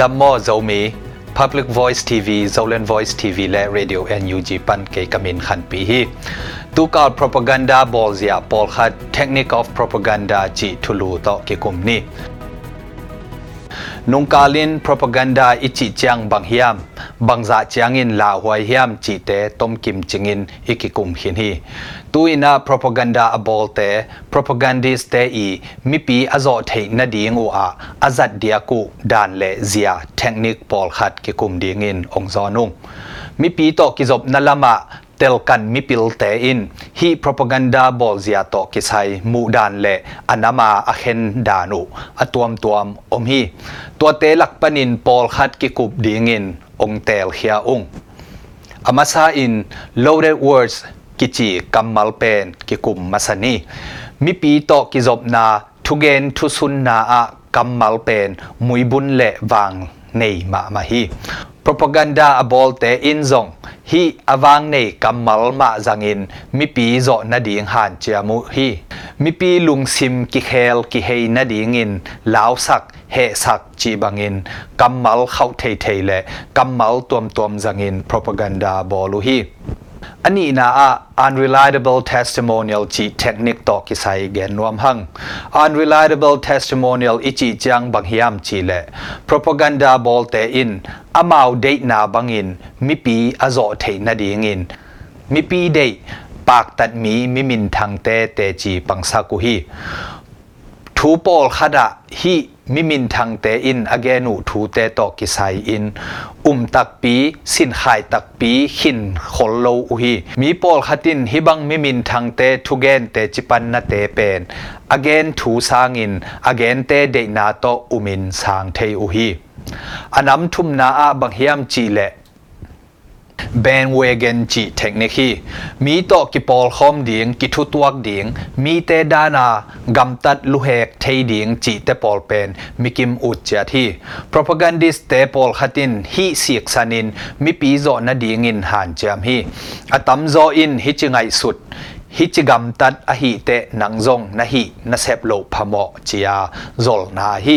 ดัมโมโซมี Public Voice TV Zolan Voice TV และ Radio NUG ปันเกกมินขันปีฮีตูกาล propaganda บอลเซียปอลขัด Technique of Propaganda จีทุลูต่อเกกุมนี้ nung kalin propaganda ichi chiang bang hiam bangza chiangin la huai hiam chi te tom kim chingin ikikum hin hi tuina propaganda abol te propagandist te i mipi azo thei na ding u a azat dia ku dan le zia technique pol khat ki kum ding in ong zonung mipi to kizop na lama tel kan mi pil te in hi propaganda bol zia to kisai mu dan le anama a khen danu atuam tuam om hi to te lak panin pol khat ki kup dingin ong tel khia ung amasa in loaded words kichi kamal pen ki kum masani mi pi to ki zop na thugen thu sun na a kamal pen mui bun le wang nei ma ma hi propaganda abol te in zong hi awang nei kamal ma zangin mi pi zo na ding han chiamu hi mi pi lung sim ki khel ki hei na ding in lao sak he sak chi bangin kamal khau thei thei le kamal tuam tuam zangin propaganda bolu hi อันนี้นะอะ unreliable testimonial จีเทคนิคต่อกิไซเกนนวมหัง unreliable testimonial อิจิจังบังฮิยามจีเล propaganda บอลเตอินอามาวเดนาบังอินมิปีอโซเทนาดีงินมิปีเดปากตัดมีมิมินทังเตอเตจีบางสักหีทูปอลหดหิ มิมินทางเตเตจีปังสากุฮีทูปอลขดะฮีมิมินทางเตอินอเกนุทูเตตอกิไซอิน อุมตักปีสินขายตักปีขินขลโลอุฮีมีปอลขัดินฮิบังมิมินทางเตทุเกนเตจิปันนาเตเป็นอเกนทูสางินอเกนเตเดนาโตอุมินสางเทอุฮีอันน้ำทุมนาอาบังเฮียมจีเล bandwagon จีเทคนิคีมีต่อกิปอลคอมดิงกิทุตวกดิงมีเตดานากำตัดลุเฮกเทดิงจีเตปอลเป็นมิกิมอุจจาที propagandist เตปอลขัดินฮีเสียกสันินมีปีโจนาดิงินหันจามฮีอตัมโจอินฮิจงไงสุด ฮิจิกัมตัดอหิเตนังจงนะฮินะเซบโลพมอจียาจลนาฮิ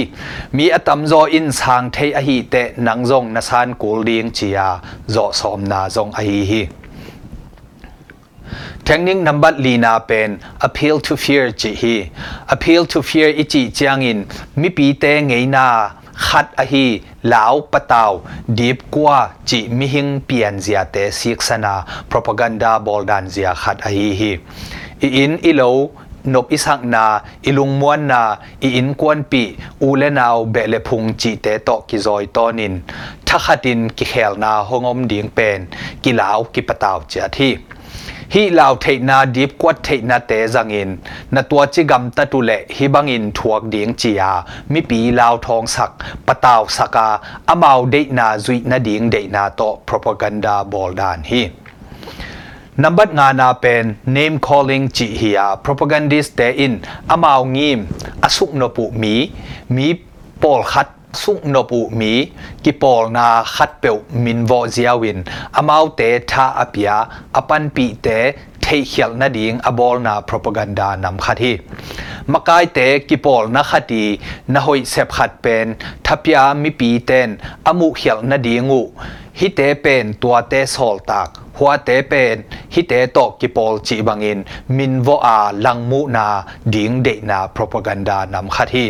มีอตัมโจอินสางเทอหิเตนังจงนะซานกูเลียงจียาจอสอมนาจงอหิฮิ Training number lina pen appeal to fear chi hi appeal to fear ichi changin mi pi te ngei na ขัดอะฮีลาวปะตาวดีบกว่าจิมิหิงเปียนเซียเตศิกษณา propaganda บอลดันเซียขัดอะฮีฮีอินอีโลนบอิสังนาอิลุงมวนนาอีอินกวนปีอูเลนาวเบเลพุงจีเตโตกิจอยตอนินทักดินกิเฮลนาหงอมดิงเป็นกิลาวกิปะตาวเจียที่ hi lao thei na deep kwat thei na te zangin na tua chi gam ta tu le hi bangin thuak ding chia mi pi lao thong sak pataw saka amau de na zui na ding de na to propaganda bol dan hi number nga na pen name calling chi hiya propagandist te in amau ngim asuk no pu mi mi pol khat สุกนบุมีกิปอลนาขัดเปียวมินวอเซียวินอามาวเตท่าอพย์อปันปีเตเทเขียลนาดิงอบอลนาโปรพกันดานำขัดที่มากายเตกิปอลนาขัดีนาฮอยเซบขัดเป็นทัพยามิปีเตนอมุเขียลนาดิงูฮิเตเป็นตัวเตสอลตากหัวเตเป็นฮิเตโตกิปอลจีบังอินมินวออาลังมูนาดิงเดนาโปรพกันดานำขัดที่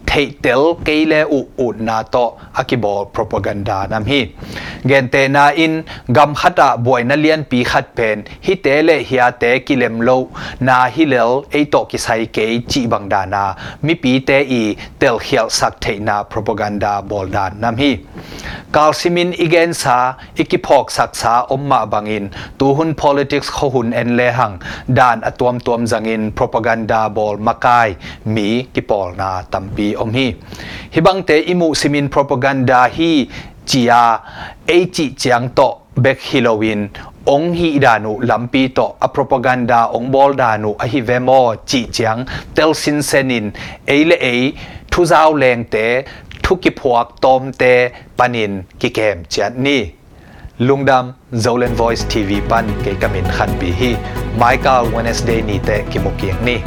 เทเตลเกยเลอุอุดนาโตอากิบอล propaganda นำฮีเกนเตนาอินกำขัดะบวยนัเลียนปีขัดเป็นฮิเตเลฮิอาเตกิเลมโลนาฮิเลลเอโตกิไซเกจีบังดานามีปีเตอีเตลเฮียลสักเทนา propaganda บอลดานนำฮีกาลซิมินอีเกนซาอิกิพอกสักษาอมมาบังอินตูหุน politics ขหุนเอ็นเลหังดานอตวมตวมจังอิน propaganda บอลมาไกมีกิปอลนาตัมปีอมฮีฮิบังเตอิมูซิมินโปรพกันดาฮีจียาเอจิจียงโตเบกฮิโลวินองฮีดานุลัมปีโตอโปรพกันดาองบอลดานุอะฮิเวโมจีจียงเตลซินเซนินเอเลเอทุซาวแรงเตทุกิพวกตอมเตปานินกิเกมเจีนนี่ลุงดำ Zolan Voice TV ปันเกกมินขันบีฮีไมค์กาววันเอสเดย์นี่เตกิมุกกียงนี่